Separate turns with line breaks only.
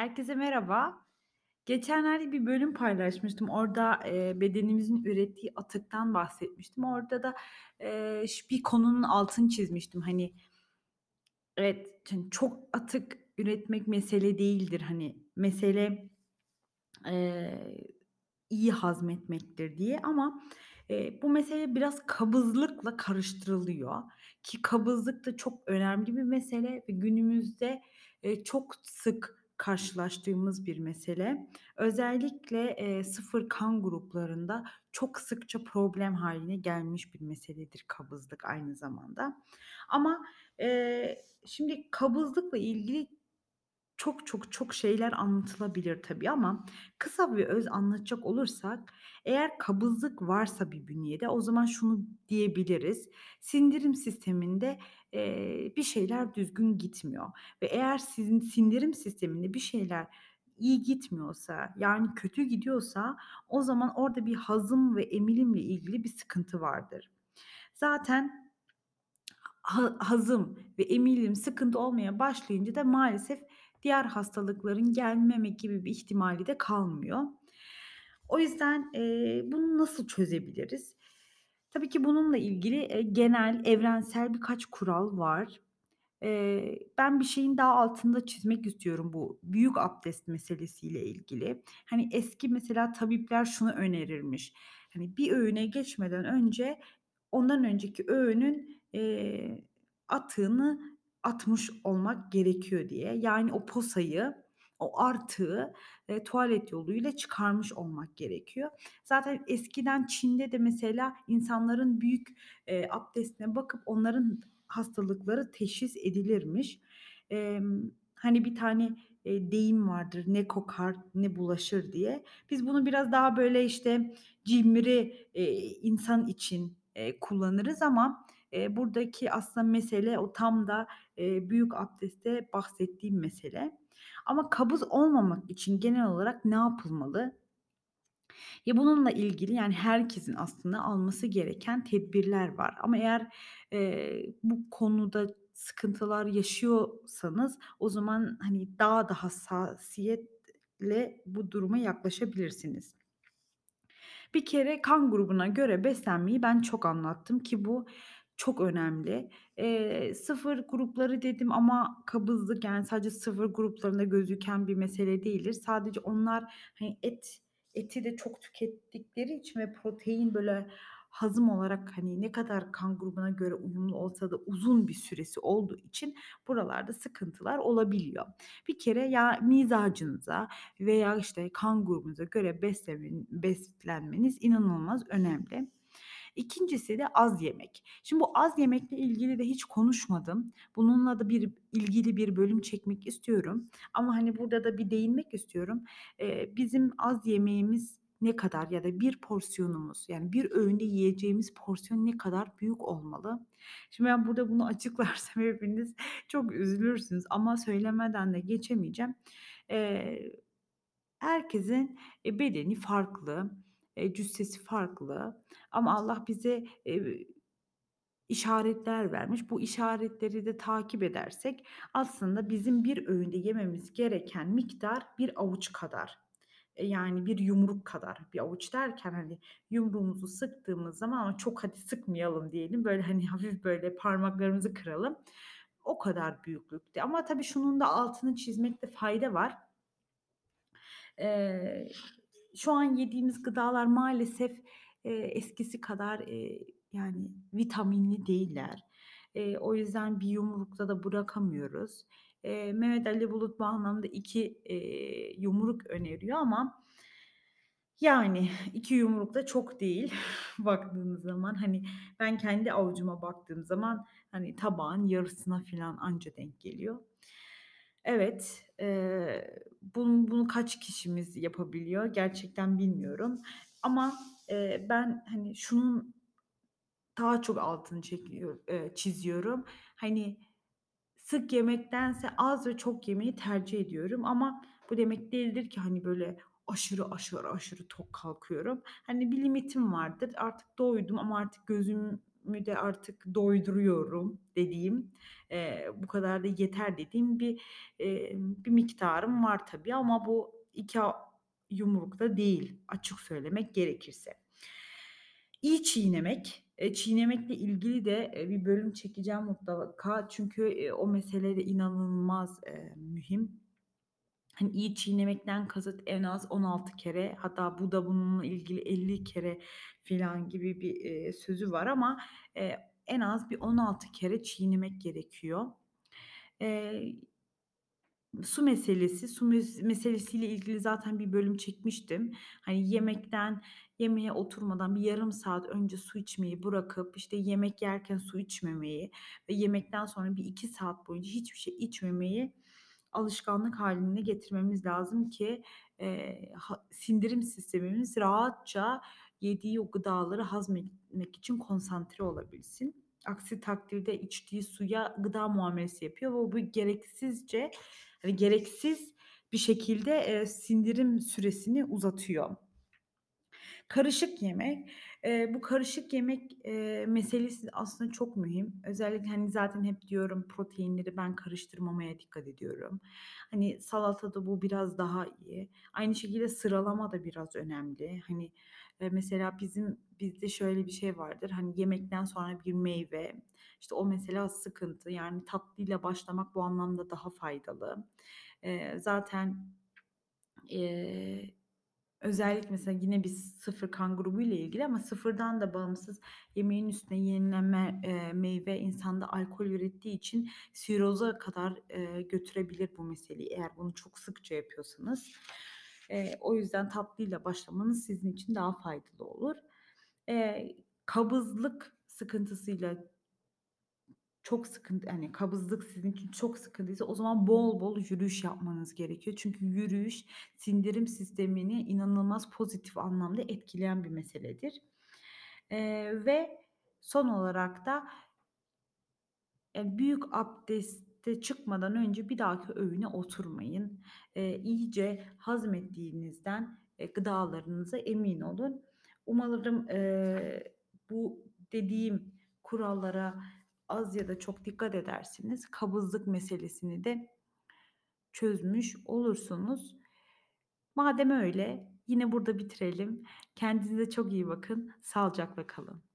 Herkese merhaba. Geçenlerde bir bölüm paylaşmıştım. Orada, eee, bedenimizin ürettiği atıktan bahsetmiştim. Orada da, ş bir konunun altını çizmiştim. Hani, evet, hani, çok atık üretmek mesele değildir. Hani, mesele, eee, iyi hazmetmektir diye ama, eee, bu mesele biraz kabızlıkla karıştırılıyor ki kabızlık da çok önemli bir mesele ve günümüzde, eee, çok sık karşılaştığımız bir mesele. Özellikle, eee, 0 kan gruplarında çok sıkça problem hâline gelmiş bir meseledir kabızlık aynı zamanda. Ama, eee, şimdi kabızlıkla ilgili çok, çok, çok şeyler anlatılabilir tabii ama kısa ve öz anlatacak olursak eğer kabızlık varsa bir bünyede o zaman şunu diyebiliriz: Sindirim sisteminde, eee, bir şeyler düzgün gitmiyor ve eğer sizin sindirim sisteminde bir şeyler iyi gitmiyorsa, yani kötü gidiyorsa o zaman orada bir hazım ve emilimle ilgili bir sıkıntı vardır. Zaten ha hazım ve emilim sıkıntı olmaya başlayınca da maalesef diğer hastalıkların gelmeme gibi bir ihtimali de kalmıyor. O yüzden, eee, bunu nasıl çözebiliriz? Tabii ki bununla ilgili, eee, genel, evrensel birkaç kural var. Eee, ben bir şeyin daha altını çizmek istiyorum bu büyük abdest meselesiyle ilgili. Hani, eski mesela tabipler şunu önerirmiş: Hani, bir öğüne geçmeden önce ondan önceki öğünün, eee, atığını atmış olmak gerekiyor diye. Yani o posayı, o artığı, eee, tuvalet yoluyla çıkarmış olmak gerekiyor. Zaten eskiden Çin'de de mesela insanların büyük, eee, abdestine bakıp onların hastalıkları teşhis edilirmiş. Emm, hani, bir tane, eee, deyim vardır, "Ne kokar ne bulaşır." diye. Biz bunu biraz daha böyle, işte, cimri, eee, insan için, eee, kullanırız ama, eee, buradaki aslında mesele o tam da, eee, büyük abdestte bahsettiğim mesele. Ama kabız olmamak için genel olarak ne yapılmalı? Ya, bununla ilgili, yani, herkesin aslında alması gereken tedbirler var ama eğer, eee, bu konuda sıkıntılar yaşıyorsanız o zaman, hani, daha da hassasiyetle bu duruma yaklaşabilirsiniz. Bir kere kan grubuna göre beslenmeyi ben çok anlattım ki bu çok önemli. Eee, 0 grupları dedim ama kabızlık, yani, sadece 0 gruplarında gözüken bir mesele değildir. Sadece onlar, hani, et eti de çok tükettikleri için ve protein, böyle, hazım olarak, hani, ne kadar kan grubuna göre uyumlu olsa da uzun bir süresi olduğu için buralarda sıkıntılar olabiliyor. Bir kere ya mizacınıza veya, işte, kan grubunuza göre beslenmeniz inanılmaz önemli. 2'ncisi de az yemek. Şimdi bu az yemekle ilgili de hiç konuşmadım. Bununla da bir ilgili bir bölüm çekmek istiyorum ama, hani, burada da bir değinmek istiyorum. Eee, bizim az yemeğimiz ne kadar ya da bir porsiyonumuz, yani, bir öğünde yiyeceğimiz porsiyon ne kadar büyük olmalı? Şimdi ben burada bunu açıklarsam hepiniz çok üzülürsünüz ama söylemeden de geçemeyeceğim. Eee, herkesin, eee, bedeni farklı, eee, cüssesi farklı ama Allah bize, eee, işaretler vermiş. Bu işaretleri de takip edersek aslında bizim bir öğünde yememiz gereken miktar bir avuç kadar. Eee, yani, bir yumruk kadar. Bir avuç derken, hani, yumruğumuzu sıktığımız zaman ama çok hadi sıkmayalım diyelim, böyle, hani, hafif, böyle, parmaklarımızı kıralım. O kadar büyüklükte ama tabii şunun da altını çizmekte fayda var. Eee, şu an yediğimiz gıdalar maalesef, eee, eskisi kadar, eee, yani, vitaminli değiller. Eee, o yüzden bir yumrukta da bırakamıyoruz. Eee, Mehmet Ali Bulut bu anlamda 2, eee, yumruk öneriyor ama, yani, 2 yumruk da çok değil baktığınız zaman. Hani, ben kendi avucuma baktığım zaman, hani, tabağın yarısına filan anca denk geliyor. Evet, eee, bun bunu kaç kişimiz yapabiliyor gerçekten bilmiyorum ama, eee, ben, hani, şunun daha çok altını çekiyor eee, çiziyorum. Hani, sık yemektense az ve çok yemeyi tercih ediyorum ama bu demek değildir ki, hani, böyle, aşırı, aşırı, aşırı tok kalkıyorum. Hani, bir limitim vardır. Artık doydum ama artık gözüm de artık doyduruyorum dediğim, eee, bu kadar da yeter dediğim bir, emm, bir miktarım var tabii ama bu 2 a yumrukta değil açık söylemek gerekirse. İyi çiğnemek, eee, çiğnemekle ilgili de, eee, bir bölüm çekeceğim mutlaka çünkü, eee, o mesele de inanılmaz, mühim. Hani, iyi çiğnemekten kasıt en az 16 kere hatta bu da bununla ilgili 50 kere filan gibi bir, eee, sözü var ama, eee, en az bir 16 kere çiğnemek gerekiyor. Eee Su meselesi, su mes meselesiyle ilgili zaten bir bölüm çekmiştim. Hani, yemekten yemeğe oturmadan bir yarım saat önce su içmeyi bırakıp, işte, yemek yerken su içmemeyi ve yemekten sonra bir 2 saat boyunca hiçbir şey içmemeyi alışkanlık hâline getirmemiz lazım ki, ha sindirim sistemimiz rahatça yediği o gıdaları hazmetmek için konsantre olabilsin. Aksi takdirde içtiği suya gıda muamelesi yapıyor ve bu gereksizce, hani, gereksiz bir şekilde, eee, sindirim süresini uzatıyor. Karışık yemek. Eee, bu karışık yemek, eee, meselesi aslında çok mühim. Özellikle, hani, zaten hep diyorum proteinleri ben karıştırmamaya dikkat ediyorum. Hani, salatada bu biraz daha iyi. Aynı şekilde sıralama da biraz önemli. Hani, eee, mesela bizim bizde şöyle bir şey vardır, hani, yemekten sonra bir meyve, işte, o mesela sıkıntı. Yani tatlıyla başlamak bu anlamda daha faydalı. Eee, zaten, eee Özellikle mesela yine bir sıfır kan grubuyla ilgili ama sıfırdan da bağımsız yemeğin üstüne yenilen eee, meyve insanda alkol ürettiği için siroza kadar, eee, götürebilir bu meseleyi eğer bunu çok sıkça yapıyorsanız. Eee, o yüzden tatlıyla başlamanız sizin için daha faydalı olur. Eee, kabızlık sıkıntısıyla çok sıkıntı hani, kabızlık sizin için çok sıkıntıysa o zaman bol bol yürüyüş yapmanız gerekiyor. Çünkü yürüyüş sindirim sistemini inanılmaz pozitif anlamda etkileyen bir meseledir. Eee, ve son olarak da Eee, büyük abdeste çıkmadan önce bir dahaki öğüne oturmayın. Eee, iyice hazmettiğinizden, eee, gıdalarınıza emin olun. Umarım, eee, bu dediğim kurallara az ya da çok dikkat edersiniz. Kabızlık meselesini de çözmüş olursunuz. Madem öyle, yine burada bitirelim. Kendinize çok iyi bakın. Sağlıcakla kalın.